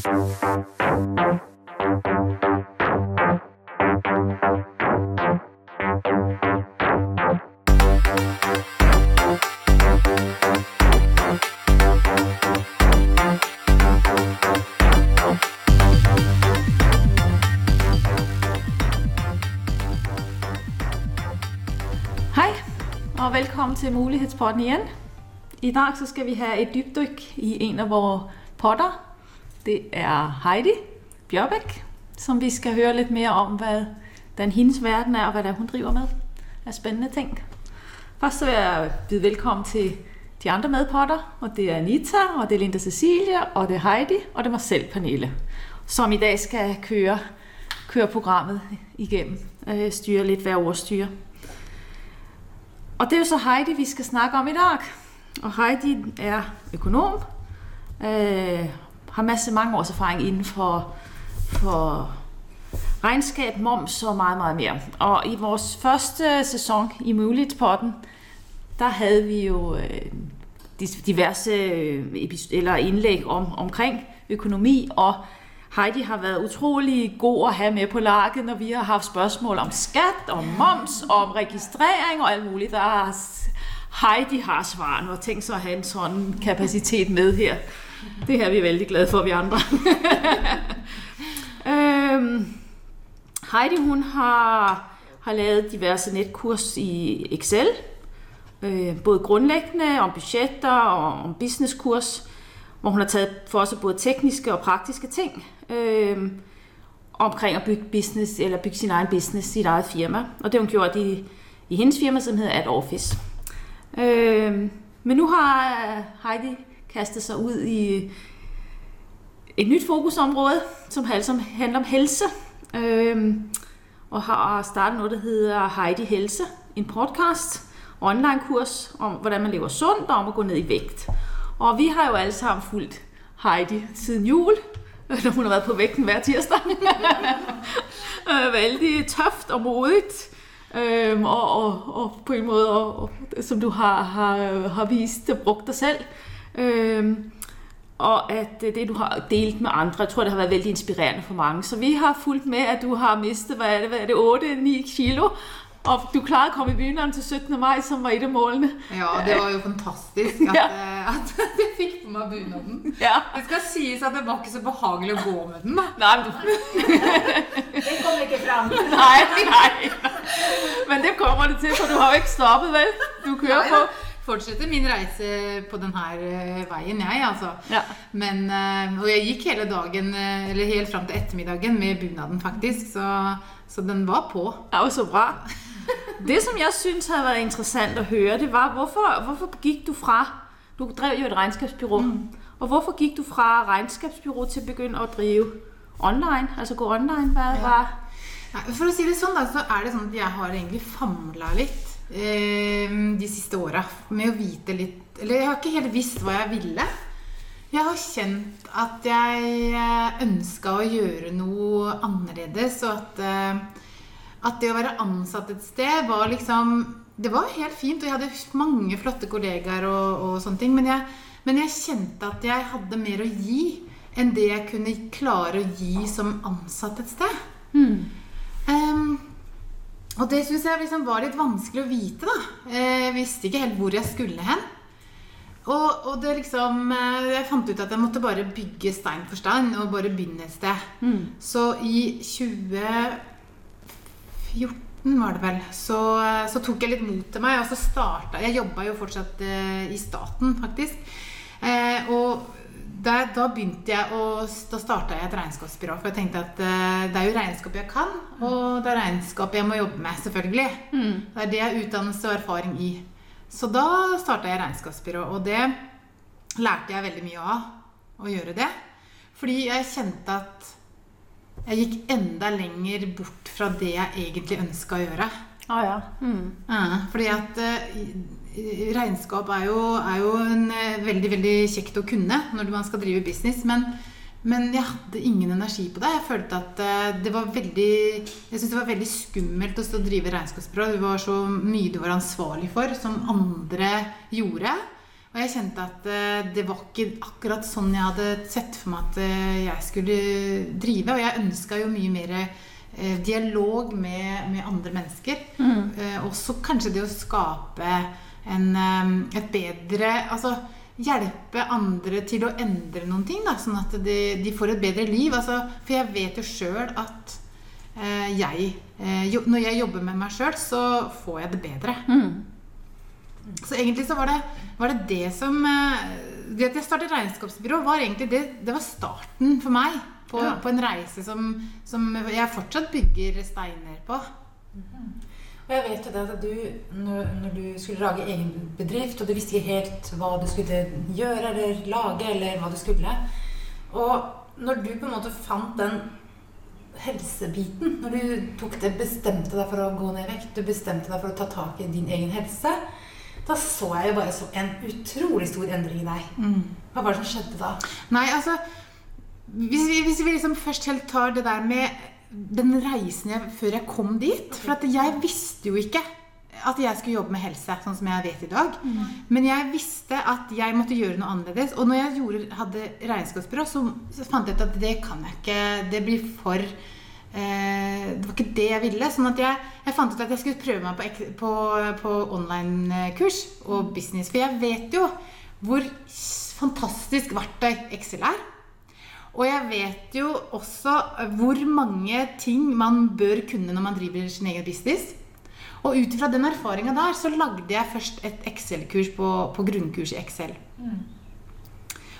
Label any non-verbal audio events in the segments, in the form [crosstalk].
Og velkommen til Mulighetspodden igjen. I dag skal vi ha et dybdyk i en av våre potter. Det er Heidi Bjørbæk, som vi skal høre litt mer om, hvordan hennes verden er, og hva hun driver med av spændende ting. Først vil jeg byde velkommen til de andre medpotter, og det er Anita, og det er Linda Cecilie, og det er Heidi, og det er meg selv, Pernille, som i dag skal køre, køre programmet igjennom. øh, styre litt, hver ordstyre. Og det er jo så Heidi, vi skal snakke om i dag. Og Heidi er økonom, øh, har masse mange års erfaring inden for, for regnskab, moms og meget, meget mere. Og i vores første sæson i Mulighedspotten, der havde vi jo øh, diverse øh, eller indlæg om, omkring økonomi, og Heidi har været utrolig god at have med på laget, når vi har haft spørgsmål om skat, om moms, om registrering og alt muligt. Der Heidi har svarene, og tænk så at have en sådan kapacitet med her. Det er vi vældig glade for, vi andre. [laughs] øhm, Heidi, hun har, har lavet diverse netkurs i Excel, øh, både grundlæggende om budgetter og om businesskurs, hvor hun har taget for sig både tekniske og praktiske ting øh, omkring at bygge business, eller bygge sin egen business, sit eget firma. Og det har hun gjort i, i hendes firma, som hedder Ad Office. Øh, men nu har Heidi kastet sig ud i et nyt fokusområde, som handler om helse. Øh, og har startet noget, der hedder Heidi Helse, en podcast, online kurs om, hvordan man lever sundt og om at gå ned i vægt. Og vi har jo alle sammen fulgt Heidi siden jul, når hun har været på vægten hver tirsdag. [laughs] Vældig tøft og modigt. Øhm, og, og, og på en måde, og, og, som du har, har, har vist og brugt dig selv. Øhm, og at det, du har delt med andre, jeg tror, det har været veldig inspirerende for mange. Så vi har fulgt med, at du har mistet, hvad er det, hvad er det 8-9 kilo, og du klarede at komme i byen til 17. maj, som var et af målene. Ja, det var jo fantastisk [laughs] at, ja. at [laughs] jeg fik på mig bunaden. Ja. Det skal siges at det var ikke så behagelig at gå med den. Da. Du... [laughs] Den kom ikke frem. nej, nej. Men det kommer det til, for du har jo ikke stoppet, vel? Du kører på. Fortsetter min reise på denne uh, veien, jeg, altså. Ja. Men, uh, og jeg gikk hele dagen, uh, eller helt fram til ettermiddagen med bunaden, faktisk. Så, så den var på. Det og så bra. Det, som jeg synes har vært interessant å høre, det var, hvorfor, hvorfor gikk du fra, du drev jo et regnskabsbyrå, mm. og hvorfor gikk du fra regnskapsbyrå til å begynne å drive online, altså gå online, Hva, ja. For å si det sånn, da, så er det sånn at jeg har egentlig famla litt eh, de siste åra med å vite litt Eller jeg har ikke helt visst hva jeg ville. Jeg har kjent at jeg ønska å gjøre noe annerledes, og at eh, at det å være ansatt et sted var liksom Det var helt fint, og jeg hadde mange flotte kollegaer og, og sånne ting. Men jeg, men jeg, kjente at jeg hadde mer å gi enn det jeg kunne klare å gi som ansatt et sted. Mm. Um, og det syns jeg liksom var litt vanskelig å vite, da. Jeg visste ikke helt hvor jeg skulle hen. Og, og det liksom Jeg fant ut at jeg måtte bare bygge stein for stein og bare begynne et sted. Mm. Så i 2014 var det vel, så, så, tok jeg litt mot til meg. Og så starta Jeg jobba jo fortsatt eh, i staten, faktisk. Eh, og der, da begynte jeg å, da starta jeg et regnskapsbyrå. For jeg tenkte at uh, det er jo regnskap jeg kan, og det er regnskap jeg må jobbe med, selvfølgelig. Mm. Det er det jeg har utdannelse og erfaring i. Så da starta jeg regnskapsbyrå, og det lærte jeg veldig mye av å gjøre det. Fordi jeg kjente at jeg gikk enda lenger bort fra det jeg egentlig ønska å gjøre. Ah, ja. Mm. Uh, fordi at uh, regnskap er jo, er jo en, uh, veldig veldig kjekt å kunne når man skal drive business. Men, men jeg hadde ingen energi på det. Jeg følte at uh, det var veldig Jeg syntes det var veldig skummelt å stå og drive regnskapsbyrå. Det var så mye du var ansvarlig for, som andre gjorde. Og jeg kjente at eh, det var ikke akkurat sånn jeg hadde sett for meg at eh, jeg skulle drive. Og jeg ønska jo mye mer eh, dialog med, med andre mennesker. Mm. også kanskje det å skape en, eh, et bedre Altså hjelpe andre til å endre noen ting, da, sånn at de, de får et bedre liv. Altså, for jeg vet jo sjøl at eh, jeg eh, jo, Når jeg jobber med meg sjøl, så får jeg det bedre. Så egentlig så var det var det, det som eh, Det at jeg startet regnskapsbyrå, var egentlig det, det var starten for meg på, Ja. på en reise som, som jeg fortsatt bygger steiner på. Og jeg vet jo det at du, når, når du skulle lage egen bedrift, og du visste ikke helt hva du skulle gjøre eller lage, eller hva du skulle Og når du på en måte fant den helsebiten, når du tok det, bestemte deg for å gå ned i vekt, du bestemte deg for å ta tak i din egen helse, da så jeg jo bare så en utrolig stor endring i deg. Hva var det som skjedde da? Nei, altså Hvis vi, hvis vi liksom først helt tar det der med den reisen jeg, før jeg kom dit For at jeg visste jo ikke at jeg skulle jobbe med helse, sånn som jeg vet i dag. Men jeg visste at jeg måtte gjøre noe annerledes. Og når jeg gjorde, hadde regnskapsbyrå, så, så fant jeg ut at det kan jeg ikke. Det blir for eh, Det var ikke det jeg ville. Sånn at jeg, jeg fant ut at jeg skulle prøve meg på, på, på online-kurs og business. For jeg vet jo hvor fantastisk verktøy Excel er. Og jeg vet jo også hvor mange ting man bør kunne når man driver sin egen business. Og ut ifra den erfaringa der, så lagde jeg først et Excel-kurs på, på grunnkurs i Excel.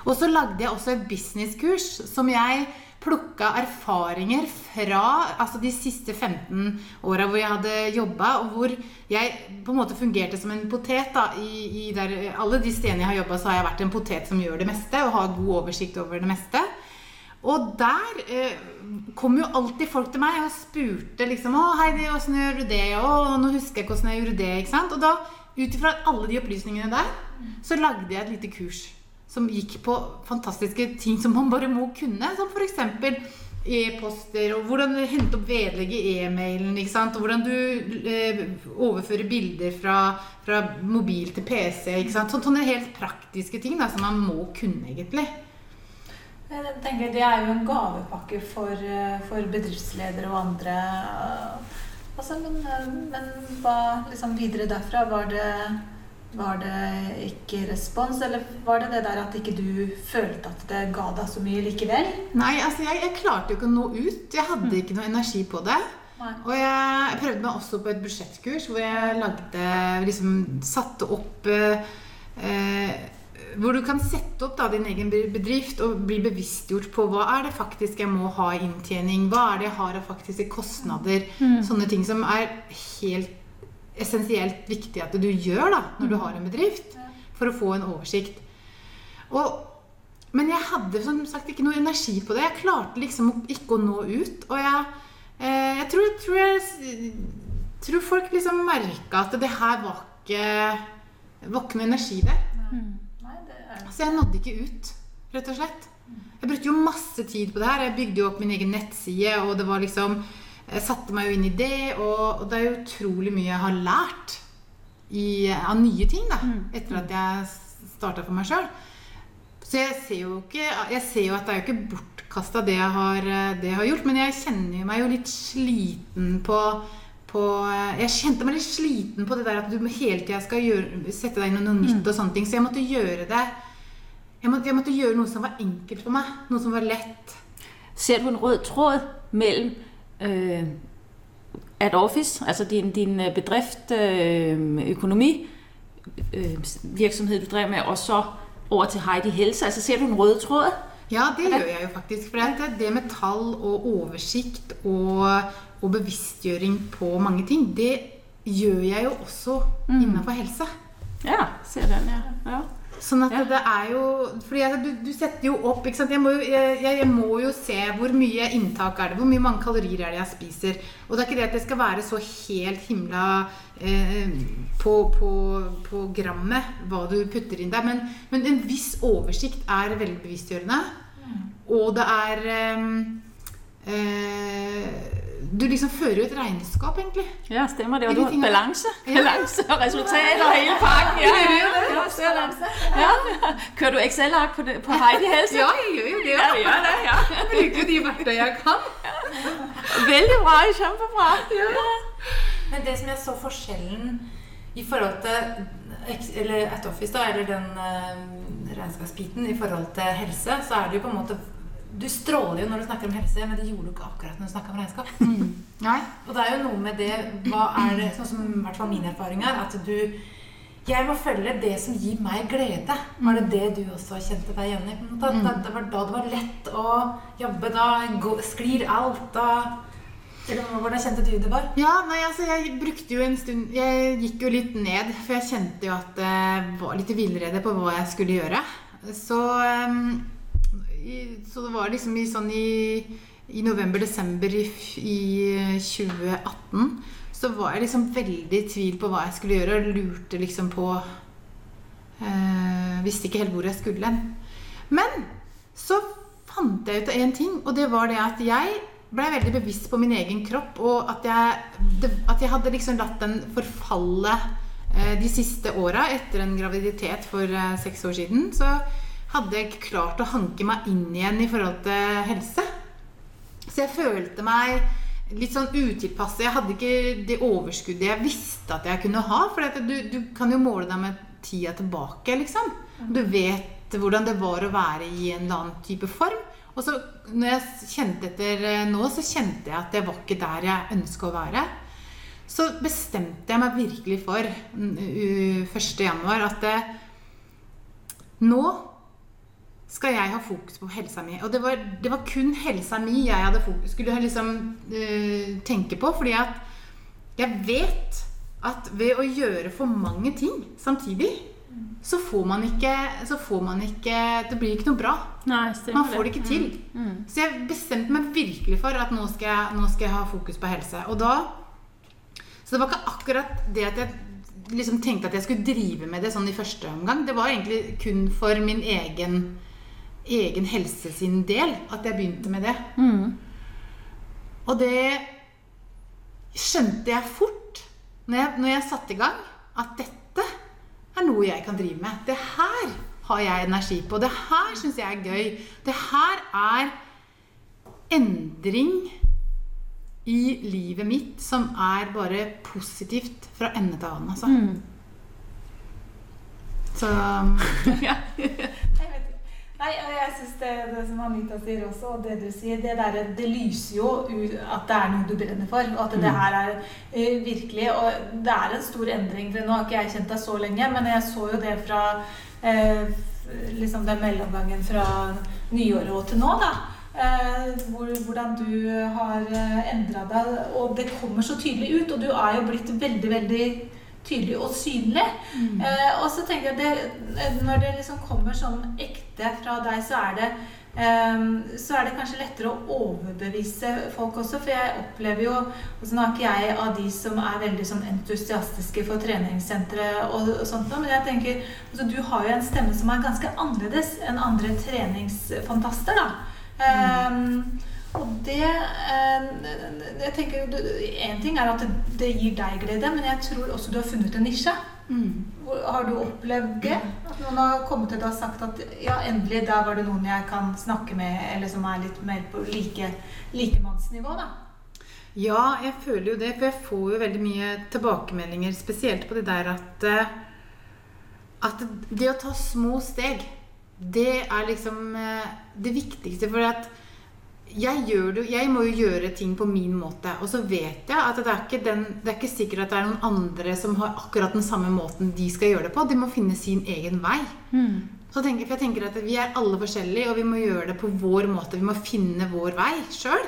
Og så lagde jeg også et businesskurs som jeg plukka erfaringer fra altså de siste 15 åra hvor jeg hadde jobba, og hvor jeg på en måte fungerte som en potet. da, i, i der, Alle de stedene jeg har jobba, så har jeg vært en potet som gjør det meste, og har god oversikt over det meste. Og der eh, kom jo alltid folk til meg og spurte liksom 'Å, Heidi, åssen gjør du det?' Og nå husker jeg åssen jeg gjorde det.' ikke sant? Og da, ut ifra alle de opplysningene der, så lagde jeg et lite kurs som gikk på fantastiske ting som man bare må kunne. Som f.eks. e-poster, og hvordan du henter opp vedlegg i e-mailen. ikke sant? Og hvordan du eh, overfører bilder fra, fra mobil til PC. ikke sant? Sånne, sånne helt praktiske ting da, som man må kunne, egentlig. Jeg tenker Det er jo en gavepakke for, eh, for bedriftsledere og andre. Altså, men, eh, men hva liksom videre derfra? Var det, var det ikke respons, eller var det det der at ikke du følte at det ga deg så mye likevel? Nei, altså jeg, jeg klarte jo ikke å nå ut. Jeg hadde ikke noe energi på det. Nei. Og jeg, jeg prøvde meg også på et budsjettkurs hvor jeg lagde liksom satte opp eh, eh, Hvor du kan sette opp da, din egen bedrift og bli bevisstgjort på hva er det faktisk jeg må ha i inntjening, hva er det jeg har av faktiske kostnader. Sånne ting som er helt essensielt viktig at du gjør da, når du har en bedrift, for å få en oversikt. Og men jeg hadde som sagt ikke noe energi på det. Jeg klarte liksom ikke å nå ut. Og jeg, eh, jeg, tror, jeg, tror, jeg tror folk liksom merka at det her var ikke noe energi der. Så jeg nådde ikke ut, rett og slett. Jeg brukte jo masse tid på det her. Jeg bygde jo opp min egen nettside, og det var liksom Jeg satte meg jo inn i det, og, og det er jo utrolig mye jeg har lært i, av nye ting, da. Etter at jeg starta for meg sjøl. Så jeg ser jo ikke Jeg ser jo at det er jo ikke bortkasta det, jeg har- det jeg har gjort, men jeg kjenner meg jo litt sliten på på, jeg kjente meg litt sliten på det der at du hele tida skal gjøre, sette deg inn i noe nytt og sånne ting. Så jeg måtte gjøre det jeg måtte, jeg måtte gjøre noe som var enkelt for meg. Noe som var lett. Ser du en rød tråd mellom øh, at Office, altså din, din øh, bedrift, øh, økonomi, øh, virksomhed du drev med, og så over til Heidi Helse? Altså ser du en rød tråd? Ja, det gjør jeg jo faktisk. For det, det med tall og oversikt og, og bevisstgjøring på mange ting, det gjør jeg jo også innenfor helse. Ja, ser den, ja. ja. Sånn at Ja. det er jo Fordi at du, du setter jo opp ikke sant? Jeg, må jo, jeg, jeg må jo se hvor mye inntak er det, hvor mye mange kalorier er det jeg spiser. Og det er ikke det at det skal være så helt himla eh, på, på, på grammet hva du putter inn der, men, men en viss oversikt er veldig bevisstgjørende. Og det er eh, eh, Du liksom fører jo et regnskap, egentlig. Ja, stemmer det. Og du har balanse. Ja. Balanse og resultater og hele pakken. Ja, ja, ja, ja, ja. Kører du Excel-ark på, på Heidi Helse? Ja, jeg gjør jo det. Ja, ja, det, ja. Jeg bruker jo de verktøyene jeg kan. Veldig bra. Kjempebra. Men det som jeg så forskjellen i forhold til eller At Office, da, eller den uh, regnskapsbiten i forhold til helse, så er det jo på en måte Du stråler jo når du snakker om helse, men det gjorde du ikke akkurat når du snakka om regnskap. Nei. Og det er jo noe med det Hva er det, sånn som i hvert fall min erfaring er, at du jeg må følge det som gir meg glede. Var det det du også kjente deg igjen i? en? At det- var da det var lett å jobbe. Da gå- sklir alt. Da hvordan kjente du det var? Ja, nei, altså jeg brukte jo en stund Jeg gikk jo litt ned, for jeg kjente jo at jeg var litt villrede på hva jeg skulle gjøre. Så, um, i, så det var liksom i sånn i, i november-desember i, i 2018 så var jeg liksom veldig i tvil på hva jeg skulle gjøre, og lurte liksom på eh, Visste ikke helt hvor jeg skulle hen. Men så fant jeg ut av én ting, og det var det at jeg ble veldig bevisst på min egen kropp, og at jeg, det, at jeg hadde liksom latt den forfalle eh, de siste åra etter en graviditet for eh, seks år siden. Så hadde jeg ikke klart å hanke meg inn igjen i forhold til helse. Så jeg følte meg litt sånn utilpass. Jeg hadde ikke det overskuddet jeg visste at jeg kunne ha. For du, du kan jo måle deg med tida tilbake, liksom. Du vet hvordan det var å være i en eller annen type form. Og så når jeg kjente etter eh, nå, så kjente jeg at det var ikke der jeg ønska å være. Så bestemte jeg meg virkelig for mm, u- 1. januar at eh, nå skal jeg ha fokus på helsa mi. Og det var, det var kun helsa mi jeg fokus, skulle liksom øh, tenke på. Fordi at jeg vet at ved å gjøre for mange ting samtidig, så får man ikke, så får man ikke Det blir ikke noe bra. Nei, Man får det ikke til. Mm. Så jeg bestemte meg virkelig for at nå skal, jeg, nå skal jeg ha fokus på helse. Og da Så det var ikke akkurat det at jeg liksom tenkte at jeg skulle drive med det sånn i første omgang. Det var egentlig kun for min egen, egen helse sin del at jeg begynte med det. Mm. Og det skjønte jeg fort når jeg, når jeg satte i gang, at dette er noe jeg kan drive med. Det her har jeg energi på. Det her syns jeg er gøy. Det her er endring i livet mitt som er bare positivt fra ende til annen. Altså. Så [laughs] [laughs] ja. Nei, og jeg synes det, det som Anita sier også, og det du sier, det, der, det lyser jo at det er noe du brenner for. Og at det her er uh, virkelig Og det er en stor endring. For nå har ikke jeg kjent deg så lenge, men jeg så jo det fra uh, liksom den mellomgangen fra nyåret og til nå, da. Uh, hvor, hvordan du har endra deg. Og det kommer så tydelig ut. Og du er jo blitt veldig, veldig tydelig og synlig. Eh, og så tenker jeg det, Når det liksom kommer sånn ekte fra deg, så er det eh, så er det kanskje lettere å overbevise folk også. For jeg opplever jo Og så snakker jeg av de som er veldig sånn entusiastiske for treningssentre og, og sånt, men jeg tenker altså, du har jo en stemme som er ganske annerledes enn andre treningsfantaster. da. Eh, og det eh, jeg tenker, En ting er at det, det gir deg glede, men jeg tror også du har funnet en nisje. mm. Har du opplevd det? At noen har kommet til deg og sagt at ja, endelig, der var det noen jeg kan snakke med, eller som er litt mer på like, likemannsnivå, da. Ja, jeg føler jo det, for jeg får jo veldig mye tilbakemeldinger, spesielt på det der at eh, At det å ta små steg, det er liksom eh, det viktigste. For at jeg, det, jeg må jo gjøre ting på min måte. Og så vet jeg at det er, ikke den, det er ikke sikkert at det er noen andre som har akkurat den samme måten de skal gjøre det på. De må finne sin egen vei. Mm. Så tenker, for jeg tenker at Vi er alle forskjellige, og vi må gjøre det på vår måte. Vi må finne vår vei sjøl.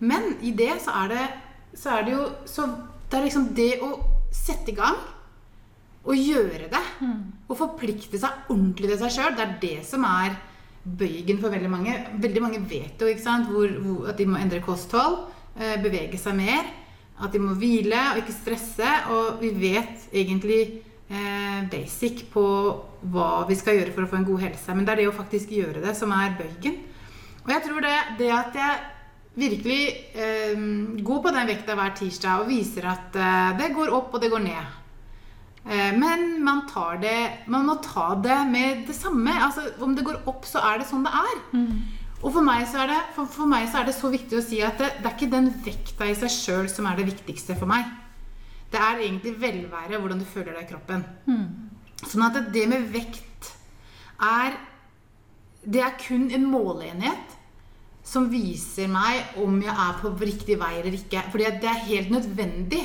Men i det så er det, så er det jo så Det er liksom det å sette i gang og gjøre det. Og forplikte seg ordentlig til seg sjøl. Det er det som er bøygen for veldig mange. Veldig mange vet jo hvor, hvor, at de må endre kosthold, eh, bevege seg mer. At de må hvile og ikke stresse. Og vi vet egentlig eh, basic på hva vi skal gjøre for å få en god helse. Men det er det å faktisk gjøre det som er bøygen. Og jeg tror det, det at jeg virkelig eh, går på den vekta hver tirsdag og viser at eh, det går opp og det går ned. Eh, men man, tar det, man må ta det med det samme. Altså, om det går opp, så er det sånn det er. Og for meg, så er det, for, for meg så er det så viktig å si at det, det er ikke den vekta i seg sjøl som er det viktigste for meg. Det er egentlig velvære, hvordan du føler deg i kroppen. Sånn at det med vekt er Det er kun en måleenhet som viser meg om jeg er på riktig vei eller ikke. Fordi det er helt nødvendig.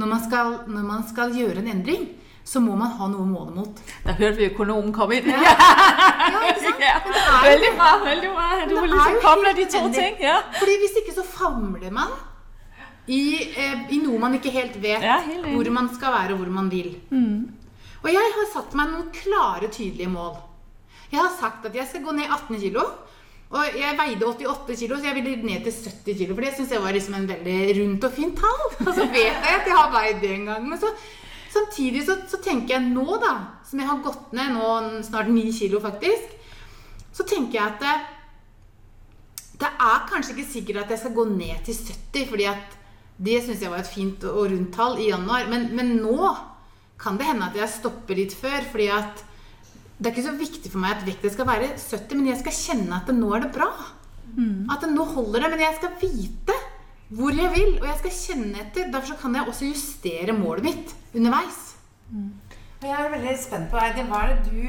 Når man skal, når man skal gjøre en endring, så må man ha noe å måle mot. Da hørte vi økonomen komme inn. Ja, ikke sant? Ja, Veldig bra. veldig bra. Du må liksom koble de to ting. Ja. Fordi hvis ikke så famler man i, eh, i noe man ikke helt vet Ja, helt hvor man skal være og hvor man vil. Og jeg har satt meg noen klare, tydelige mål. Jeg har sagt at jeg skal gå ned 18 kilo. Og jeg veide 88 kilo, så jeg ville ned til 70 kilo. For det syns jeg var liksom en veldig rundt og fint tall. [laughs] Og så vet jeg at jeg har veid det en gang. Men så, samtidig så, så tenker jeg nå, da, som jeg har gått ned nå snart 9 kilo faktisk, så tenker jeg at det, det er kanskje ikke sikkert at jeg skal gå ned til 70, fordi at det syns jeg var et fint og rundt tall i januar. Men, men nå kan det hende at jeg stopper litt før, fordi at det er ikke så viktig for meg at vekta skal være 70, men jeg skal kjenne at nå er det bra. At nå holder det, men jeg skal vite hvor jeg vil, og jeg skal kjenne etter. Derfor så kan jeg også justere målet mitt underveis. Og jeg er veldig spent på Heidi, hva er det du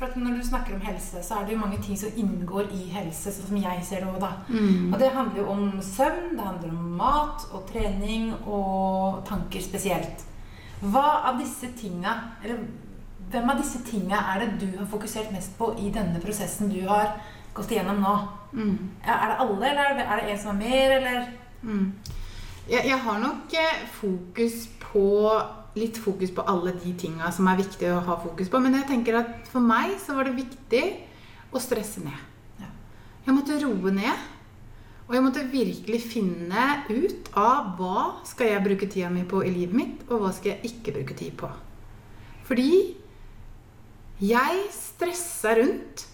For at når du snakker om helse, så er det jo mange ting som inngår i helse, sånn som jeg ser det òg, da. Og det handler jo om søvn, det handler om mat og trening og tanker spesielt. Hva av disse tinga, eller hvem av disse tinga er det du har fokusert mest på i denne prosessen du har gått igjennom nå? Ja, Er det alle, eller er det, en som er mer, eller? Mm. Jeg, jeg har nok eh, fokus på litt fokus på alle de tinga som er viktig å ha fokus på. Men jeg tenker at for meg så var det viktig å stresse ned. Ja. Jeg måtte roe ned. Og jeg måtte virkelig finne ut av hva skal jeg bruke tida mi på i livet mitt, og hva skal jeg ikke bruke tid på. Fordi jeg stressa rundt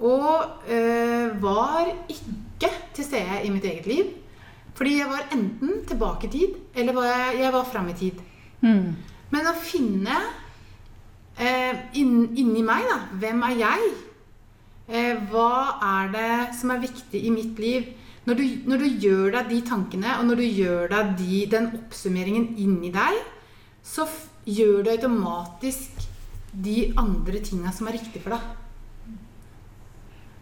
og øh, var ikke til stede i mitt eget liv. Fordi jeg var enten tilbake i tid, eller var jeg, jeg var fram i tid. Men å finne øh, inn, inni meg, da Hvem er jeg? Eh, hva er det som er viktig i mitt liv? Når du, når du gjør deg de tankene, og når du gjør deg de, den oppsummeringen inni deg, så gjør du automatisk de andre tinga som er riktig for deg.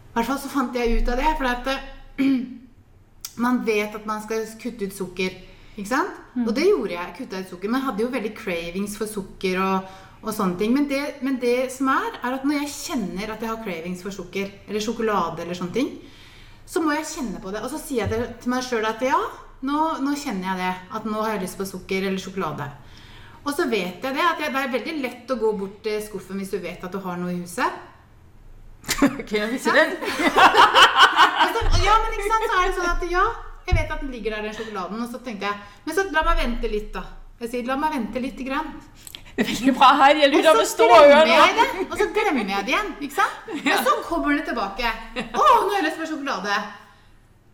I hvert fall så fant jeg ut av det. For at eh, [clears throat] man vet at man skal kutte ut sukker. Ikke sant? Og det gjorde jeg. kutta ut sukker, Men jeg hadde jo veldig cravings for sukker og, og sånne ting. Men det, men det som er, er at når jeg kjenner at jeg har cravings for sukker, eller sjokolade, eller sånne ting, så må jeg kjenne på det. Og så sier jeg til meg sjøl at ja, nå, nå kjenner jeg det. At nå har jeg lyst på sukker eller sjokolade. Og så vet jeg det, at det er veldig lett å gå bort til skuffen hvis du vet at du har noe i huset. [laughs] Ok, jeg viser den. Ja, men ikke sant, så er det sånn at ja, jeg vet at den ligger der, den sjokoladen. Og så tenkte jeg Men så la meg vente litt, da. Jeg sier la meg vente litt. Grann. Veldig bra, her. Jeg lurer ører. det, og så glemmer jeg det igjen. ikke sant? Og så kommer det tilbake. Å, nå har jeg lyst på sjokolade.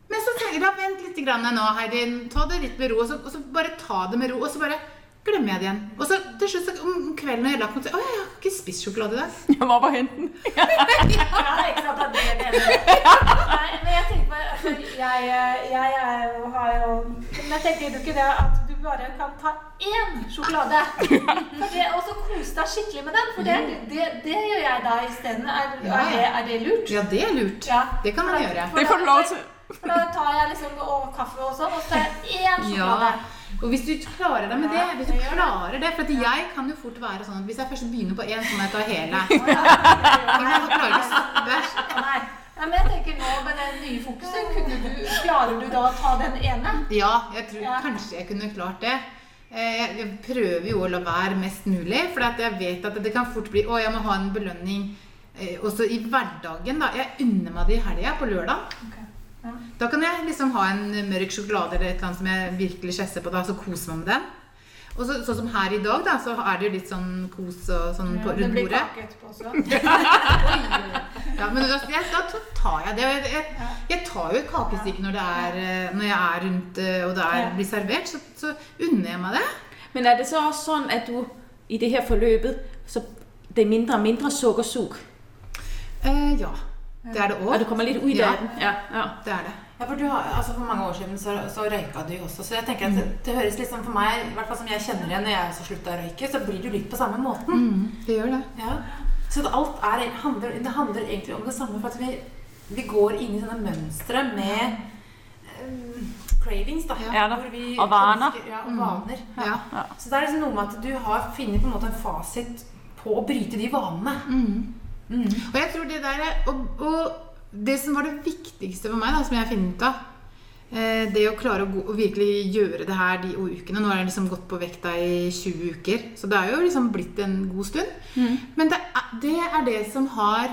Men så tenker jeg, da vent litt grann nå, Heidin. Ta det litt med ro. Og så, og så bare ta det med ro. Og så bare glemmer jeg det igjen. Og så til slutt så, om kvelden når jeg lagt meg til Å, jeg har ikke spist sjokolade i dag. Jeg må bare hente. Ja, ikke sant, det er det. [laughs] Nei, men jeg tenker på for jeg, jeg har jo Men jeg tenker du ikke det at du bare kan ta én sjokolade det, og så kose deg skikkelig med den? For det, det, det gjør jeg da isteden. Er, Ja, er, det, er det lurt? Ja, det er lurt. Ja. Det kan man gjøre. For da. For da tar jeg liksom og kaffe og sånn, og så tar jeg én sjokolade. Ja. Og hvis du klarer deg med det, hvis du klarer det For jeg kan jo fort være sånn at hvis jeg først begynner på én, så må jeg ta hele. [laughs] Jeg klarer ikke stoppe. Nei. Men jeg tenker nå med det nye fokuset, du, klarer du da å ta den ene? Ja, jeg tror Ja. kanskje jeg kunne klart det. Eh, Jeg jeg prøver jo å la være mest mulig, for jeg vet at det kan fort bli Å, jeg må ha en belønning eh, også i hverdagen. da. Jeg unner meg det i helga, på lørdag. Ja. Da kan jeg liksom ha en mørk sjokolade eller et eller annet som jeg virkelig kjesser på, da, så koser man med den. Og så, sånn som her i dag, da, så er det jo litt sånn kos og sånn på, det rundt blir bordet. kake etterpå også. [laughs] Ja, men da, jeg, da tar jeg det. Og jeg, jeg, jeg tar jo et kakestykke når, er, eh, når jeg er rundt eh, og det er, blir servert. Så, så unner jeg meg det. Men er det så også sånn at du i det her forløpet så det er mindre og mindre sukkersug? Eh, ja. Det er det òg. Ja, du kommer litt ut Ja. av? Ja, ja. Det er det. Ja, for du har, altså For mange år siden så, så røyka du jo også. Så jeg tenker at det, det høres liksom for meg, i hvert fall som jeg kjenner igjen når jeg også slutta å røyke, så blir du litt på samme måten. Mm, det gjør det. Ja. Så det, alt er, handler, det handler egentlig om det samme. For at vi, vi går inn i sånne mønstre med um, cravings, da. Ja da. hvor vi Og vaner. ønsker- Ja, og vaner. Ja. Så det er liksom noe med at du har funnet på en måte en fasit på å bryte de vanene. Mm. Mm. Og jeg tror det der er- og, og det som var det viktigste for meg, da, som jeg har funnet ut av eh, Det å klare å, å virkelig gjøre det her de ukene. Nå har jeg liksom gått på vekta i 20 uker, så det er jo liksom blitt en god stund. Mm. Men det er det, er det som har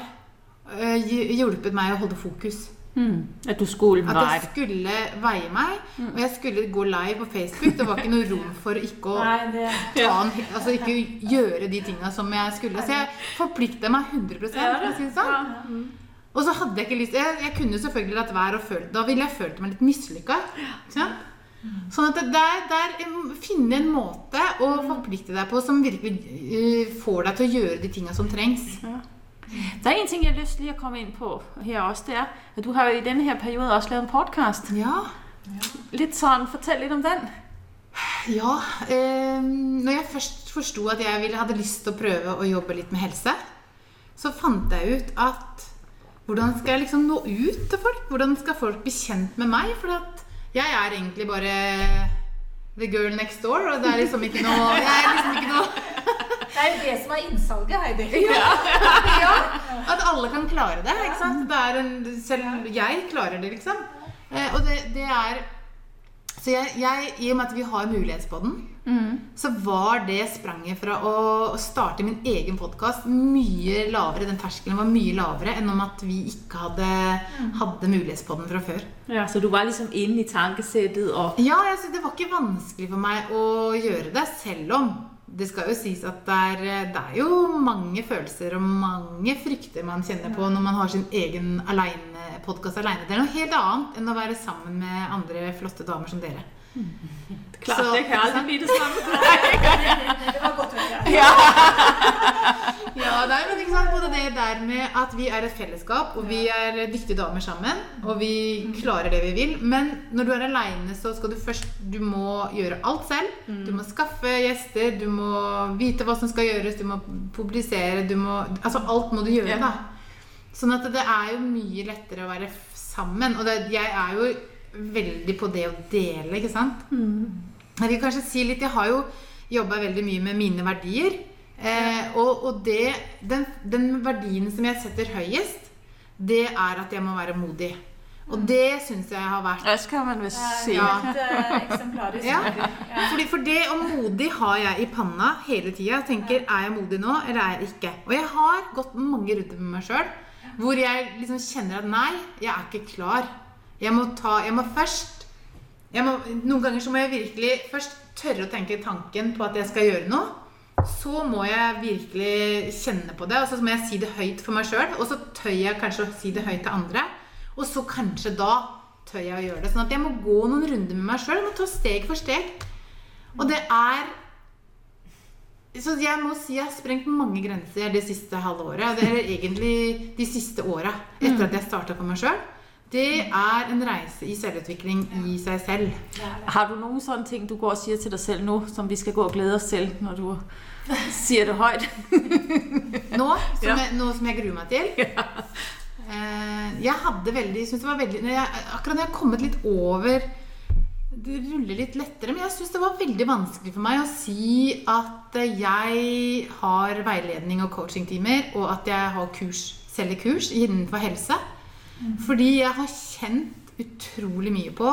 eh, hjulpet meg å holde fokus. Mm. At du skulle At jeg skulle veie meg, og jeg skulle gå live på Facebook. Det var ikke noe rom for ikke å Nei, det ta en, altså ikke gjøre de tinga som jeg skulle. Så jeg forplikta meg 100 for å si det sånn. Og så hadde jeg ikke lyst Jeg, jeg kunne selvfølgelig latt være å føle Da ville jeg følt meg litt mislykka. Sånn at det der, der em, Finne en måte å forplikte deg på som virkelig eh, får deg til å gjøre de tinga som trengs. Der er en ting, jeg har lyst til å at komme ind på her også, det er, at du har jo i denne her periode også lavet en podcast. Ja. Litt sånn, fortell litt om den. Ja. Eh, når jeg først forsto at jeg ville, hadde lyst til å prøve å jobbe litt med helse, så fant jeg ut at hvordan skal jeg liksom nå ut til folk? Hvordan skal folk bli kjent med meg? For at jeg er egentlig bare the girl next door, og det er liksom ikke noe Jeg er liksom ikke noe [laughs] Det er jo det som er innsalget, Heidi. [laughs] ja, At alle kan klare det. ikke sant? Det er en, selv jeg klarer det, liksom. Eh, og det, det er Så jeg, jeg, i og med at vi har mulighetspodden, så var det spranget fra å starte min egen podkast mye lavere. Den terskelen var mye lavere enn om at vi ikke hadde, hadde mulighetspodden fra før. Ja, så du var liksom inne i tankesettet og Ja, altså, det var ikke vanskelig for meg å gjøre det, selv om det skal jo sies at det er, det er jo mange følelser og mange frykter man kjenner på når man har sin egen podkast aleine. Det er noe helt annet enn å være sammen med andre flotte damer som dere. Klart, Så- [laughs] det kan aldrig blive det samme. [laughs] Det var godt å høre. Ja, [laughs] det er ikke sant, både det der med at vi er et fellesskap, og vi er dyktige damer sammen, og vi klarer det vi vil. Men når du er aleine, så skal du først Du må gjøre alt selv. Du må skaffe gjester, du må vite hva som skal gjøres, du må publisere, du må Altså alt må du gjøre, da. Sånn at det er jo mye lettere å være sammen. Og det, jeg er jo veldig på det å dele, ikke sant? Jeg vil kanskje si litt Jeg har jo jobba veldig mye med mine verdier. Eh, og og det, den, den verdien som jeg setter høyest, det er at jeg må være modig. Og det syns jeg har vært Det skal man vel si. Ja. Ja. Fordi For det og modig har jeg i panna hele tida. Tenker er jeg modig nå, eller er jeg ikke? Og jeg har gått mange runder med meg sjøl hvor jeg liksom kjenner at nei, jeg er ikke klar. Jeg må ta Jeg må først jeg må, Noen ganger så må jeg virkelig først tørre å tenke tanken på at jeg skal gjøre noe. Så må jeg virkelig kjenne på det, og så må jeg si det høyt for meg sjøl. Og så tør jeg kanskje å si det høyt til andre. Og så kanskje da tør jeg å gjøre det. Sånn at jeg må gå noen runder med meg sjøl. Jeg må ta steg for steg. Og det er Så jeg må si jeg har sprengt mange grenser det siste halve året. Det er egentlig de siste åra etter at jeg starta for meg sjøl. Det er en reise i selvutvikling i seg selv. Har du noen sånne ting, du går og sier til deg selv nå, som vi skal gå og glede oss til, når du sier det høyt? [laughs] Nå som, Ja. jeg, nå som jeg gruer meg til. [laughs] Ja. jeg hadde veldig, synes det var veldig når jeg, Akkurat når jeg har kommet litt over Det ruller litt lettere. Men jeg syns det var veldig vanskelig for meg å si at eh, jeg har veiledning og coachingtimer, og at jeg har kurs, selger kurs innenfor helse. Fordi jeg har kjent utrolig mye på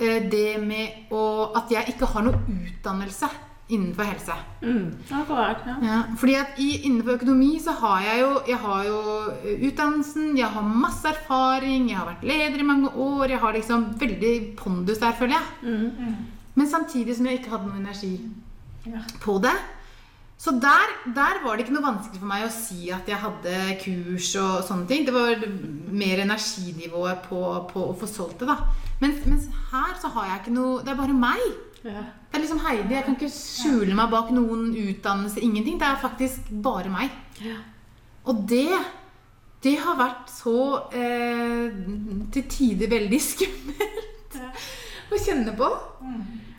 eh, det med å, at jeg ikke har noe utdannelse innenfor helse. Mm. Akkurat, ja. Ja, fordi at i, innenfor økonomi så har jeg jo Jeg har jo eh, utdannelsen, jeg har masse erfaring, jeg har vært leder i mange år, jeg har liksom veldig pondus der, føler jeg. Mm. Men samtidig som jeg ikke hadde noe energi Ja. på det, Så der, der var det ikke noe vanskelig for meg å si at jeg hadde kurs og sånne ting. Det var mer energinivået på, på å få solgt det, da. Mens, mens her så har jeg ikke noe Det er bare meg. Ja. Det er liksom Heidi. Jeg kan ikke skjule meg bak noen utdannelse. Ingenting. Det er faktisk bare meg. Ja. Og det det har vært så eh, til tider veldig [laughs] skummelt å kjenne på. Eh,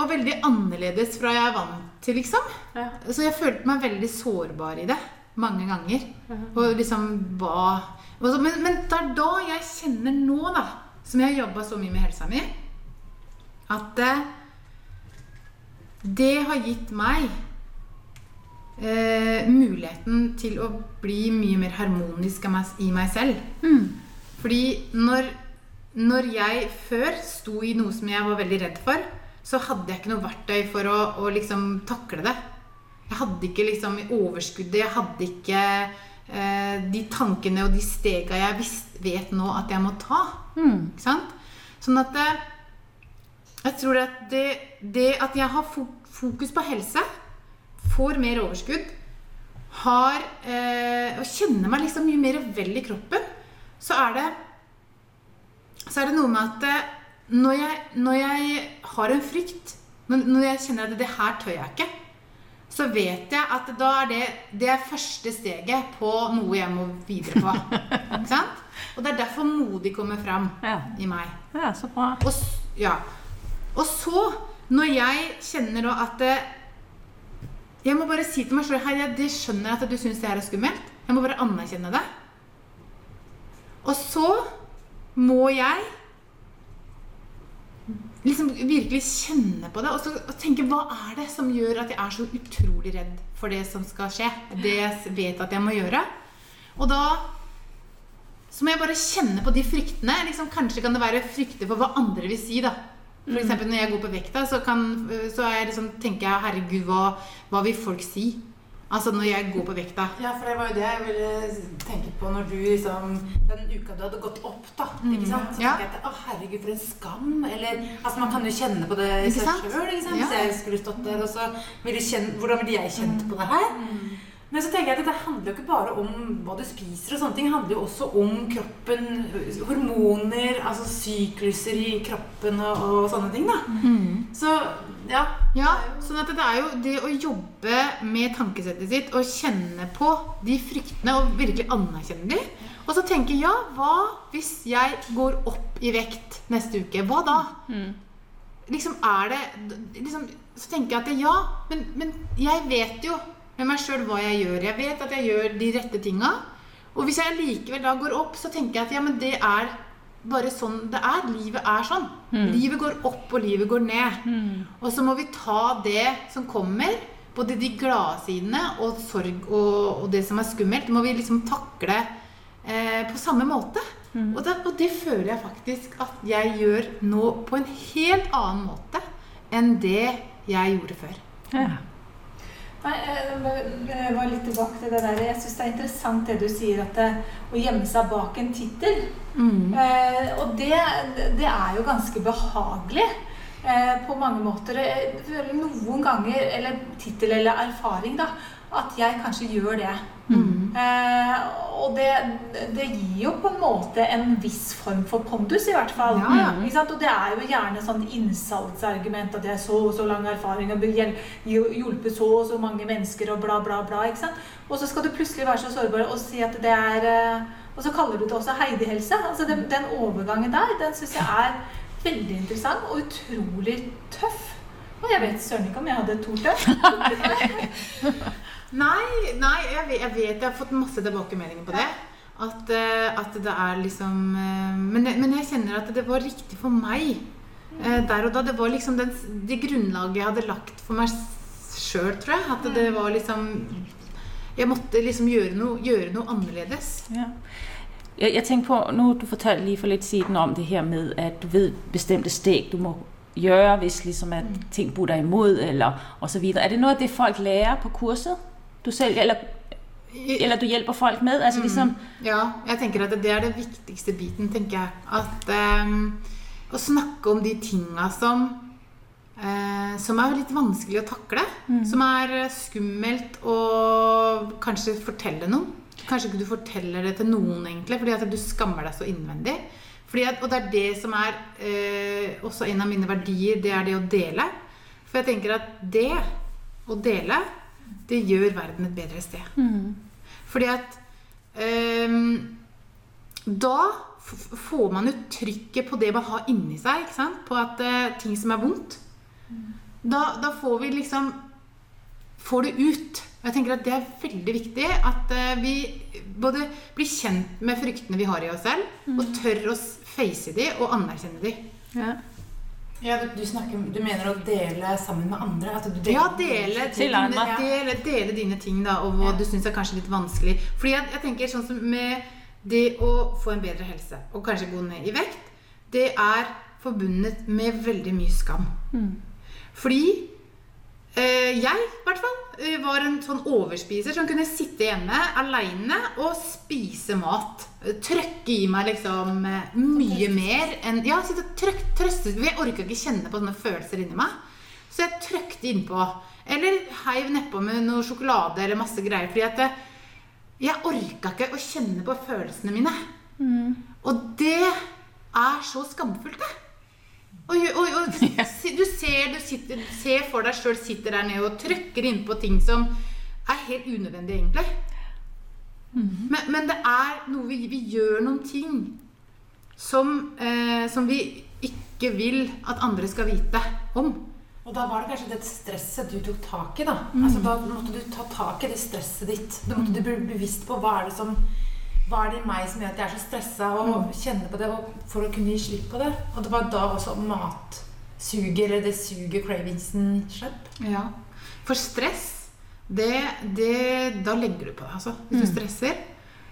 og veldig annerledes fra jeg er vant til, liksom. Ja. Så jeg følte meg veldig sårbar i det mange ganger. Og liksom hva Men, men det er da jeg kjenner nå, da, som jeg har jobba så mye med helsa mi, at eh, det har gitt meg eh, muligheten til å bli mye mer harmonisk i meg selv. Fordi når, når jeg før sto i noe som jeg var veldig redd for, så hadde jeg ikke noe verktøy for å, å liksom takle det. Jeg hadde ikke liksom overskuddet. Jeg hadde ikke eh, de tankene og de stega jeg visst, vet nå at jeg må ta. Ikke sant? Sånn at eh, jeg tror at det, det at jeg har fokus på helse, får mer overskudd, har eh, Og kjenner meg liksom mye mer vel i kroppen, så er det Så er det noe med at eh, når, jeg, når jeg har en frykt, når, når jeg kjenner at det her tør jeg ikke, så vet jeg at da er det det er første steget på noe jeg må videre på. [laughs] Ikke sant? Og det er derfor modig kommer fram Ja. i meg. ja, så bra. Og, ja. og så, når jeg kjenner da at eh, Jeg må bare si til meg sjøl Hei, jeg skjønner at du syns det her er skummelt. Jeg må bare anerkjenne det. Og så må jeg liksom virkelig kjenne på det og, så, og tenke hva er det som gjør at jeg er så utrolig redd for det som skal skje. Det jeg vet at jeg må gjøre. Og da så må jeg bare kjenne på de fryktene. Liksom, kanskje kan det være frykter for hva andre vil si. da. For eksempel når jeg går på vekta, så, kan, så er det sånn, tenker jeg herregud, hva, hva vil folk si? Altså når jeg går på vekta. Ja, for det var jo det jeg ville tenke på når du liksom Den uka du hadde gått opp, da. Ikke sant? Så Mm. Ja. tenkte jeg at å herregud, for en skam. Eller altså man kan jo kjenne på det selv. Ikke sant? sjøl. Ja. Hvis jeg skulle stått der, og så ville kjenne Hvordan ville jeg kjent på det her? Men så tenker jeg at det handler jo ikke bare om hva du spiser og sånne ting. Det handler jo også om kroppen, hormoner, altså sykluser i kroppen og, og sånne ting, da. Så ja. Ja, sånn at det er jo det å jobbe med tankesettet sitt og kjenne på de fryktene og virkelig anerkjenne dem. Og så tenke ja, hva hvis jeg går opp i vekt neste uke? Hva da? Liksom er det liksom, Så tenker jeg at ja, men, men jeg vet jo med meg sjøl hva jeg gjør. Jeg vet at jeg gjør de rette tinga. Og hvis jeg likevel da går opp, så tenker jeg at ja, men det er bare sånn det er. Livet er sånn. Livet går opp, og livet går ned. Og så må vi ta det som kommer, både de gladsidene og sorg og, og det som er skummelt, må vi liksom takle eh, på samme måte. Og, det, og det føler jeg faktisk at jeg gjør nå på en helt annen måte enn det jeg gjorde før. Ja. Nei, jeg jeg var litt tilbake til det der. Jeg syns det er interessant det du sier, at det, å gjemme seg bak en tittel. Eh, og det, det er jo ganske behagelig eh, på mange måter. Noen ganger, eller tittel eller erfaring, da, at jeg kanskje gjør det. Eh, og det, det gir jo på en måte en viss form for pondus, i hvert fall. Ja? Og det er jo gjerne sånn innsalgsargument at jeg har så og så lang erfaring og hjulpet så og så mange mennesker og bla, bla, bla. Og så skal du plutselig være så sårbar og si at det er eh, Og så kaller du det også Heidi-helse. Altså den, den overgangen der, den syns jeg er veldig interessant og utrolig tøff. Og jeg vet søren ikke om jeg hadde tort det. [laughs] [laughs] Nei, nei jeg, vet, jeg vet jeg har fått masse tilbakemeldinger på det. At, eh, at det er liksom eh, men, men jeg kjenner at det var riktig for meg eh, der og da. Det var liksom den, det grunnlaget jeg hadde lagt for meg sjøl, tror jeg. At det var liksom Jeg måtte liksom gjøre noe, gjøre noe annerledes. Ja. Jeg, jeg tenker på, nå du fortalte lige for litt siden om det her med, at du ved bestemte steg, du må gjøre hvis liksom at ting butter imot, eller videre. Er det noe av det, folk lærer på kurset? Du selv, eller, eller du hjelper folk med? Altså liksom. Ja, jeg tenker at det er det viktigste biten, tenker jeg. At um, Å snakke om de tinga som eh, som er litt vanskelig å takle. Som er eh, skummelt å kanskje fortelle noen. Kanskje ikke du forteller det til noen, egentlig, fordi at du skammer deg så innvendig. Fordi at, og det er det som er eh, også en av mine verdier, det er det å dele. For jeg tenker at det å dele, det gjør verden et bedre sted. Fordi at um, da får man jo trykket på det man har inni seg, ikke sant? På at uh, ting som er vondt. Da, da får vi liksom Får det ut. Og jeg tenker at det er veldig viktig at uh, vi både blir kjent med fryktene vi har i oss selv, og tør å face de og anerkjenne de. Ja. Ja, du, du, snakker, du mener å dele sammen med andre? At du deler Ja, dele, dine, dele, dele dine ting, da, og hva Ja. du syns er kanskje litt vanskelig. Fordi jeg, jeg tenker sånn som med det å få en bedre helse, og kanskje gå ned i vekt, det er forbundet med veldig mye skam. Fordi eh, jeg, i hvert fall, eh, var en sånn overspiser som kunne sitte hjemme aleine og spise mat. Eh, Trøkke i meg liksom eh, mye mer enn Ja, sitte og trøk, trøste Jeg orka ikke kjenne på sånne følelser inni meg. Så jeg trøkte innpå. Eller heiv nedpå med noe sjokolade eller masse greier. Fordi at det, jeg orka ikke å kjenne på følelsene mine. Og det er så skamfullt, det. Og, og, og du ser, du sitter, ser for deg sjøl sitter der nede og trykker innpå ting som er helt unødvendig, egentlig. Men, men det er noe vi, vi gjør noen ting som, eh, som vi ikke vil at andre skal vite om. Og da var det kanskje det stresset du tok tak i, da. Altså, da måtte du ta tak i det stresset ditt. Da måtte du bli bevisst på hva er det som hva er det i meg som gjør at jeg er så stressa, og kjenner på det og for å kunne gi slipp på det. Og det var da også matsuget, eller det suget, cravingsen, slapp. Ja. For stress, det, det Da legger du på deg, altså. Hvis du stresser.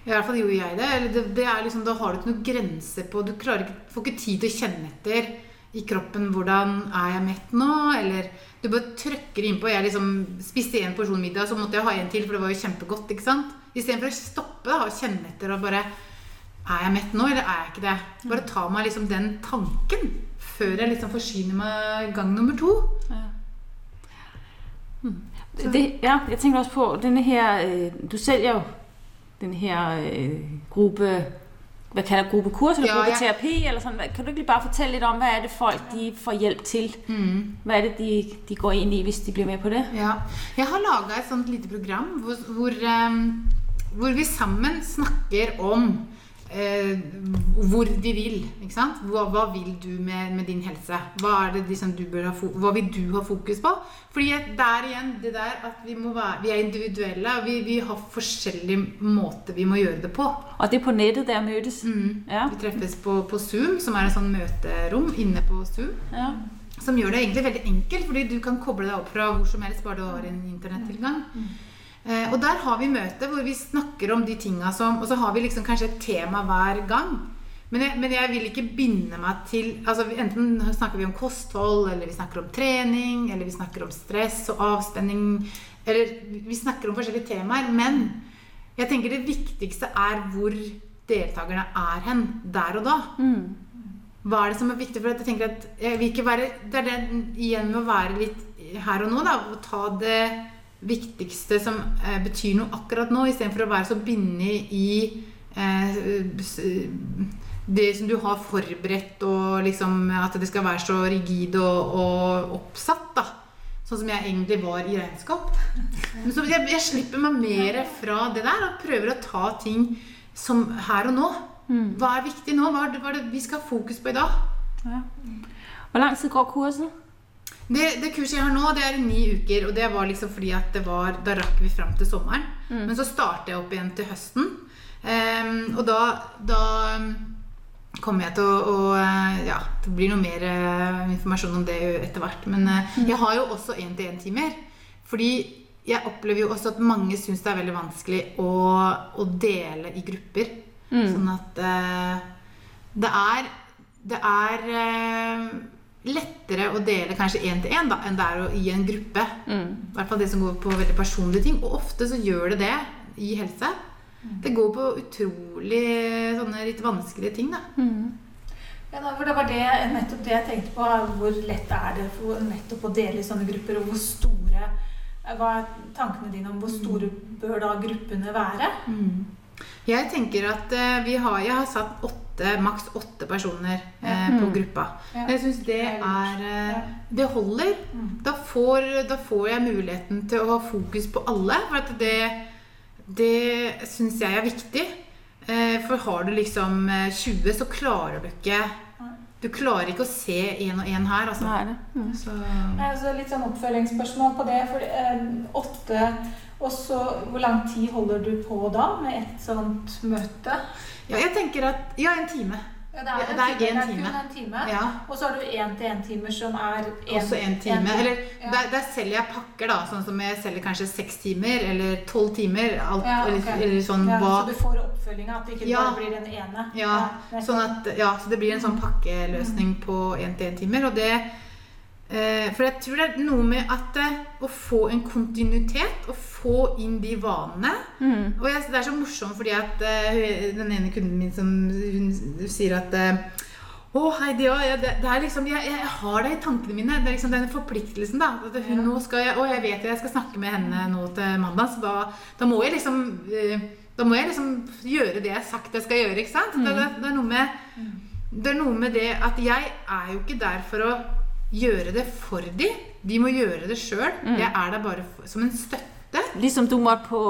I hvert fall gjorde jeg det. Eller det, det er liksom, da har du ikke noen grenser på Du ikke, får ikke tid til å kjenne etter i kroppen hvordan er jeg mett nå, eller du bare trykker innpå. Jeg liksom spiste én porsjon middag, så måtte jeg ha en til, for det var jo kjempegodt. ikke sant? Istedenfor å stoppe da, og kjenne etter og bare Er jeg mett nå, eller er jeg ikke det? Bare ta meg liksom den tanken før jeg liksom forsyner meg gang nummer to. Det, ja, jeg tænker også på denne her, øh, du sælger jo den her øh, gruppe, hvad kalder gruppe kurs eller Ja, ja, ja. eller sådan. Kan du ikke lige bare fortælle lidt om, hvad er det folk de får hjelp til? Hvad er det de, de går ind i, hvis de blir med på det? Ja. Jeg har laget et sånt lite program hvor, hvor, ehm, hvor vi sammen snakker om eh, hvor vi vil. Ikke sant? Hva, hva vil du med, med din helse? Hva, er det liksom du bør ha hva vil du ha fokus på? Fordi at der igjen, det der at vi, være, vi er individuelle, og vi, vi har forskjellige måter vi må gjøre det på. Og de på nettet, der møtes. Mm. Ja. Vi treffes på, på Zoom, som er et sånn møterom inne på Zoom. ja. Som gjør det egentlig veldig enkelt, fordi du kan koble deg opp fra hvor som helst bare du har en internettilgang. Eh, og der har vi møte hvor vi snakker om de tinga som Og så har vi liksom kanskje et tema hver gang. Men jeg, men jeg vil ikke binde meg til altså Enten snakker vi om kosthold, eller vi snakker om trening, eller vi snakker om stress og avspenning Eller vi snakker om forskjellige temaer. Men jeg tenker det viktigste er hvor deltakerne er hen der og da. Mm. Hva er det som er viktig? For at jeg tenker at jeg vil ikke være, Det er det igjen med å være litt her og nå. da, Å ta det viktigste som eh, betyr noe akkurat nå, istedenfor å være så bindet i eh, det som du har forberedt, og liksom at det skal være så rigid og, og oppsatt. da. Sånn som jeg egentlig var i regnskap. Men så jeg, jeg slipper meg mer fra det der og prøver å ta ting som her og nå. Hva er viktig nå? Hva er det, hva er det vi skal ha fokus på i dag? ja. Hvor tid går kurset? Det, det kurset jeg har nå, det er i ni uker. Og det var liksom fordi at det var, da rakk vi fram til sommeren. Men så starter jeg opp igjen til høsten. Um, og da, da kommer jeg til å, å eh, Ja, det blir noe mer eh, informasjon om det etter hvert. Men eh, jeg har jo også én-til-én-timer. Fordi jeg opplever jo også at mange syns det er veldig vanskelig å, å dele i grupper. Sånn at uh, det er Det er lettere å dele kanskje én til én enn det er å, i en gruppe. Mm. I hvert fall det som går på veldig personlige ting. Og ofte så gjør det det i helse. Det går på utrolig sånne litt vanskelige ting, da. Ja, for det var det, nettopp det jeg tenkte på. Hvor lett er det for nettopp å dele i sånne grupper, og hvor store Hva er tankene dine om hvor store bør da gruppene være? Jeg tenker at eh, vi har, jeg har satt åtte, maks åtte personer eh, på Mm. gruppa. Ja. Jeg syns det er eh. Det holder. Mm. Da får, da får jeg muligheten til å ha fokus på alle. For at det, det syns jeg er viktig. Eh, For har du liksom eh, 20, så klarer du ikke Du klarer ikke å se én og én her, altså. Nei, det. Mm. Så Nei, altså litt sånn oppfølgingsspørsmål på det. For eh, åtte Og så hvor lang tid holder du på da med et sånt møte? ja, jeg tenker at Ja, en time. Ja, det er time, en det time. kun en time. Ja. Og så har du én-til-én-timer som er en, Også en time. Eller Ja. der, der selger jeg pakker, da. Sånn som jeg selger kanskje seks timer eller tolv timer. Alt, Ja, okay. eller, eller sånn ja, hva Så du får oppfølginga, at det ikke bare blir den ene? Ja, sånn at, ja, så det blir en sånn pakkeløsning på én-til-én-timer. Og det For jeg tror det er noe med at eh, å få en kontinuitet, å få inn de vanene Mm. Og jeg, det er så morsomt fordi at eh, den ene kunden min som hun sier at å, å, Heidi, ja, ja, det, det er liksom, jeg, jeg har det i tankene mine. Det er liksom den forpliktelsen. da, at hun, nå skal jeg, Og jeg vet at jeg skal snakke med henne nå til mandag, så da, da må jeg liksom eh, da må jeg liksom gjøre det jeg har sagt jeg skal gjøre. ikke sant? Det, det, det, er med, det er noe med det at jeg er jo ikke der for å gjøre det for de. De må gjøre det sjøl. Jeg er der bare for, som en støtte. Liksom du måtte på,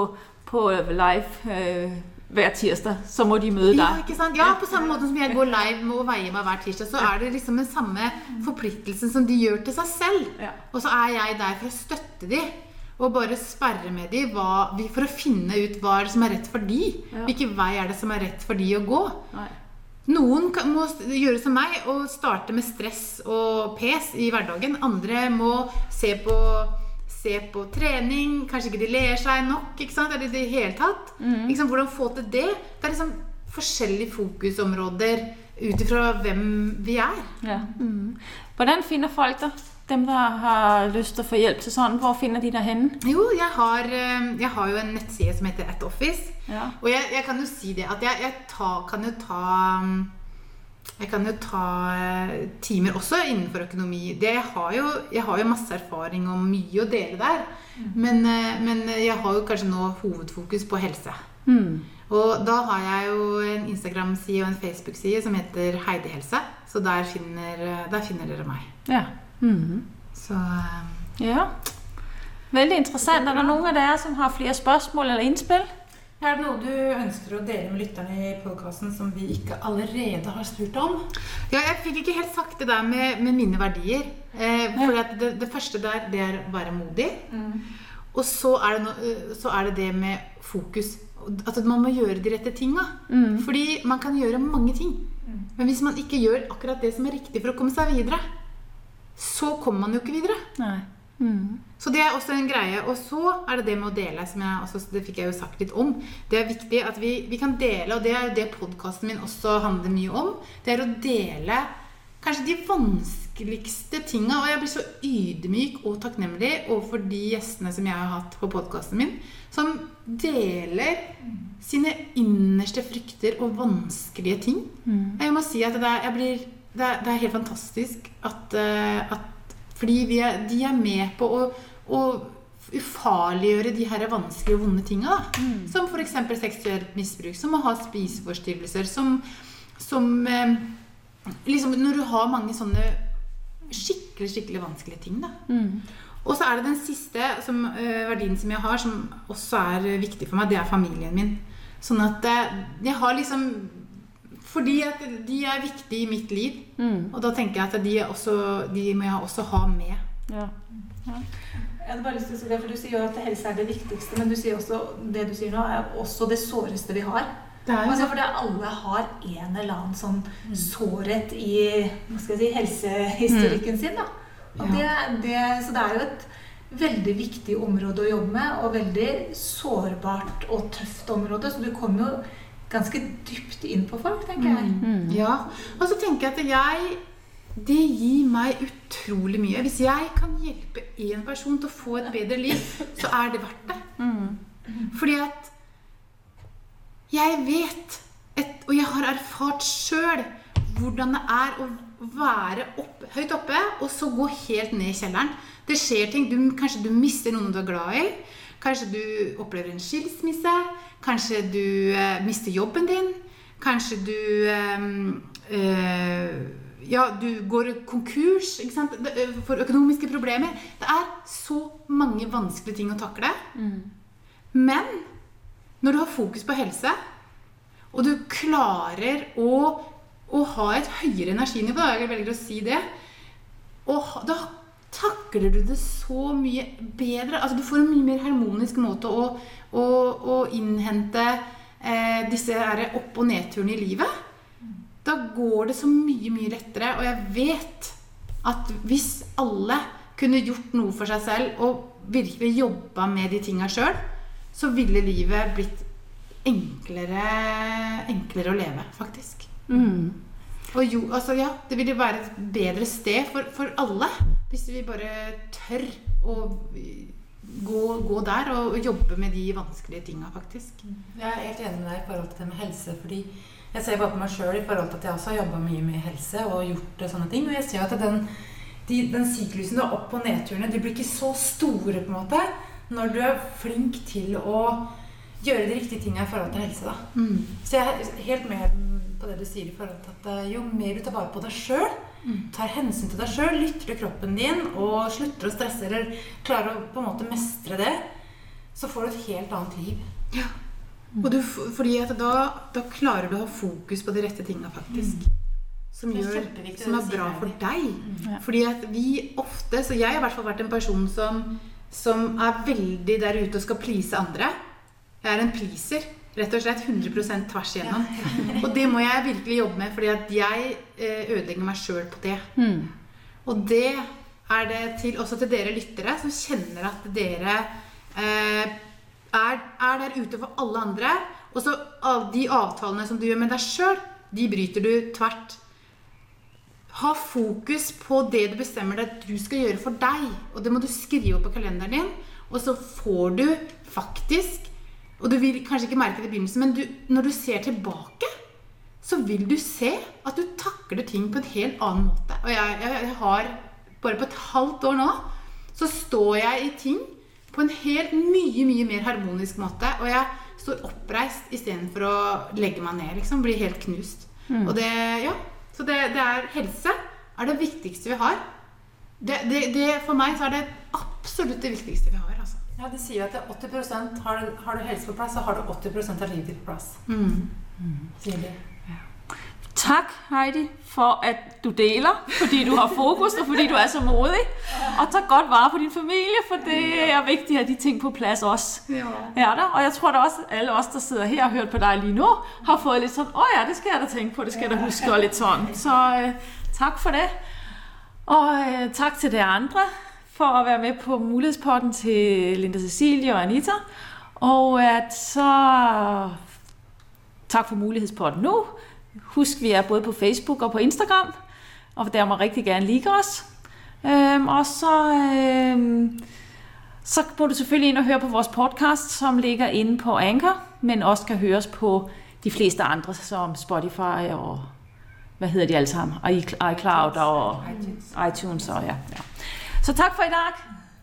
på live øh, hver tirsdag, så må de møde Ja, ikke sant? ja, på samme måte som jeg går live med å veie meg hver tirsdag, så er det liksom den samme forpliktelsen som de gjør til seg selv. Ja. Og så er jeg der for å støtte de, og bare sperre med de hva, for å finne ut hva er det som er rett for de. Ja. Hvilken vei er det som er rett for de å gå. Nej. Noen kan, må gjøre som meg og starte med stress og pes i hverdagen. Andre må se på, se på trening. Kanskje ikke de ler seg nok. ikke sant? Eller i det hele tatt. Liksom, hvordan få til det? Det er liksom forskjellige fokusområder ut ifra hvem vi er. Ja. Mm. Hvordan finner folk dig? Dem, der har lyst til å få hjelp til sånn, hvor finner de deg hen? Jo, jeg har, eh, jeg har jo en nettside som heter At Office. Ja. Og jeg, jeg kan jo si det at jeg, jeg ta, kan jo ta um, Jeg kan jo ta eh, timer også innenfor økonomi. Det, jeg, har jo, jeg har jo masse erfaring og mye å dele der. Men, eh, men jeg har jo kanskje nå hovedfokus på helse. Mm. Og da har jeg jo en Instagram-side og en Facebook-side som heter Heidi Helse. Så der finner, der finner dere meg. Ja. Mm. Så eh, Ja. Veldig interessant. Er det noen av dere, som har flere spørsmål eller innspill? Er det noe du ønsker å dele med lytterne i podkasten som vi ikke allerede har spurt om? Ja, jeg fikk ikke helt sagt det der med, med mine verdier. Eh, for det, det første der, det er å være modig. Og så er, det no, eh, så er det det med fokus. At man må gjøre de rette tinga. Fordi man kan gjøre mange ting. Men hvis man ikke gjør akkurat det som er riktig for å komme seg videre, så kommer man jo ikke videre. Nei. Mm. Så det er også en greie. Og så er det det med å dele, som jeg også, det fikk jeg jo sagt litt om. Det er viktig at vi, vi kan dele, og det er jo det podkasten min også handler mye om. Det er å dele kanskje de vanskeligste tinga. Og jeg blir så ydmyk og takknemlig overfor de gjestene som jeg har hatt på podkasten min, som deler sine innerste frykter og vanskelige ting. Jeg må si at det er, jeg blir, det er, det er helt fantastisk at, eh, at fordi vi er, de er med på å, å ufarliggjøre de her vanskelige og vonde tinga. Mm. Som f.eks. seksuelt misbruk, som å ha spiseforstyrrelser, som, som eh, liksom Når du har mange sånne skikkelig, skikkelig vanskelige ting, da. Mm. Og så er det den siste som, eh, verdien som jeg har, som også er viktig for meg, det er familien min. Sånn at eh, jeg har liksom Fordi at de er viktige i mitt liv. Mm. Og da tenker jeg at de, er også, de må jeg også ha med. Ja. Jeg hadde bare lyst til å si det, for Du sier jo at helse er det viktigste, men du sier også, det du sier nå, er også det såreste vi har. Det er jo Altså, fordi alle har en eller annen sånn sårhet i hva skal jeg si, helsehistorikken sin. da. Og det, det, så det er jo et veldig viktig område å jobbe med, og veldig sårbart og tøft område. Så du kommer jo ganske dypt inn på folk, tenker jeg. Mm. Ja. Og så tenker jeg at jeg Det gir meg utrolig mye. Hvis jeg kan hjelpe én person til å få et bedre liv, så er det verdt det. Mm. Fordi at jeg vet, et, og jeg har erfart sjøl, hvordan det er å være opp, høyt oppe, og så gå helt ned i kjelleren. Det skjer ting. Du, kanskje du mister noen du er glad i. Kanskje du opplever en skilsmisse. Kanskje du eh, mister jobben din. Kanskje du eh, eh, ja, du går konkurs? Eh, for økonomiske problemer. Det er så mange vanskelige ting å takle. Men når du har fokus på helse, og du klarer å, å ha et høyere energinivå, jeg velger å si det, og da takler du det så mye bedre. Altså Du får en mye mer harmonisk måte å, å, å innhente eh, disse opp- og nedturene i livet. Da går det så mye, mye lettere. Og jeg vet at hvis alle kunne gjort noe for seg selv og virkelig jobba med de tinga sjøl, så ville livet blitt enklere, enklere å leve, faktisk. Og jo, altså ja, det ville være et bedre sted for, for alle hvis vi bare tør å gå, gå der og jobbe med de vanskelige tinga, faktisk. Jeg er helt enig med deg i forhold til det med helse. fordi jeg ser bare på meg sjøl i forhold til at jeg også har jobba mye med helse og gjort sånne ting. Og jeg ser at den, de, den syklusen har opp- og nedturene, de blir ikke så store på en måte når du er flink til å gjøre de riktige tinga i forhold til helse. da. Så jeg er helt med på det du sier i forhold til at eh, jo mer du tar vare på deg sjøl, tar hensyn til deg sjøl, lytter til kroppen din og slutter å stresse eller klarer å på en måte mestre det, så får du et helt annet liv. Og du, fordi at da, da klarer du å ha fokus på de rette tinga, faktisk. Som, Det er gjør, som er bra for deg. Ja. Fordi at vi ofte Så jeg har i hvert fall vært en person som, som er veldig der ute og skal please andre. Jeg er en pleaser. Rett og slett 100% tvers igjennom. [laughs] Og det må jeg virkelig jobbe med, fordi at jeg eh, ødelegger meg sjøl på det. Og det er det til, også til dere lyttere som kjenner at dere eh, er, er der ute for alle andre. Og så de avtalene som du gjør med deg sjøl, de bryter du tvert. Ha fokus på det du bestemmer deg at du skal gjøre for deg. Og det må du skrive opp på kalenderen din. Og så får du faktisk Og du vil kanskje ikke merke det i begynnelsen, men du, når du ser tilbake, så vil du se at du takler ting på en helt annen måte. Og jeg, jeg, har Bare på et halvt år nå så står jeg i ting på en helt mye, mye mer harmonisk måte. Og jeg står oppreist istedenfor å legge meg ned. liksom, Bli helt knust. Og det, ja, Så det, det er helse er det viktigste vi har. Det, det, det, for meg så er det absolutt det viktigste vi har. Ja, De sier jo at det er 80 har du, har du helse på plass, så har du 80 av livet ditt på plass. Sier de. Tak, Heidi, for at du deler, fordi du har fokus, og fordi du er så modig. Og tager godt vare på din familie, for det er viktig at de ting på plass også. Ja. Er der? Og jeg tror da også, alle oss der sitter her og har hørt på deg lige nå, har fått litt sånn oh ja, det skal jeg da tenke på, det skal jeg da huske, og litt sånn. Så øh, tak for det. Og øh, tak til de andre for at være med på mulighedspotten til Linda Cecilie og Anita. Og at så tak for mulighedspotten nu. Husk, vi er både på Facebook og på Instagram, og der må rigtig gerne like os. Øhm, og så, øhm, så må du selvfølgelig ind og høre på vores podcast, som ligger inde på Anchor, men også kan høres på de fleste andre, som Spotify og hvad hedder de alle sammen? iCloud og iTunes. Og ja. Så tak for i dag.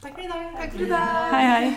Takk for i dag. Takk for i dag.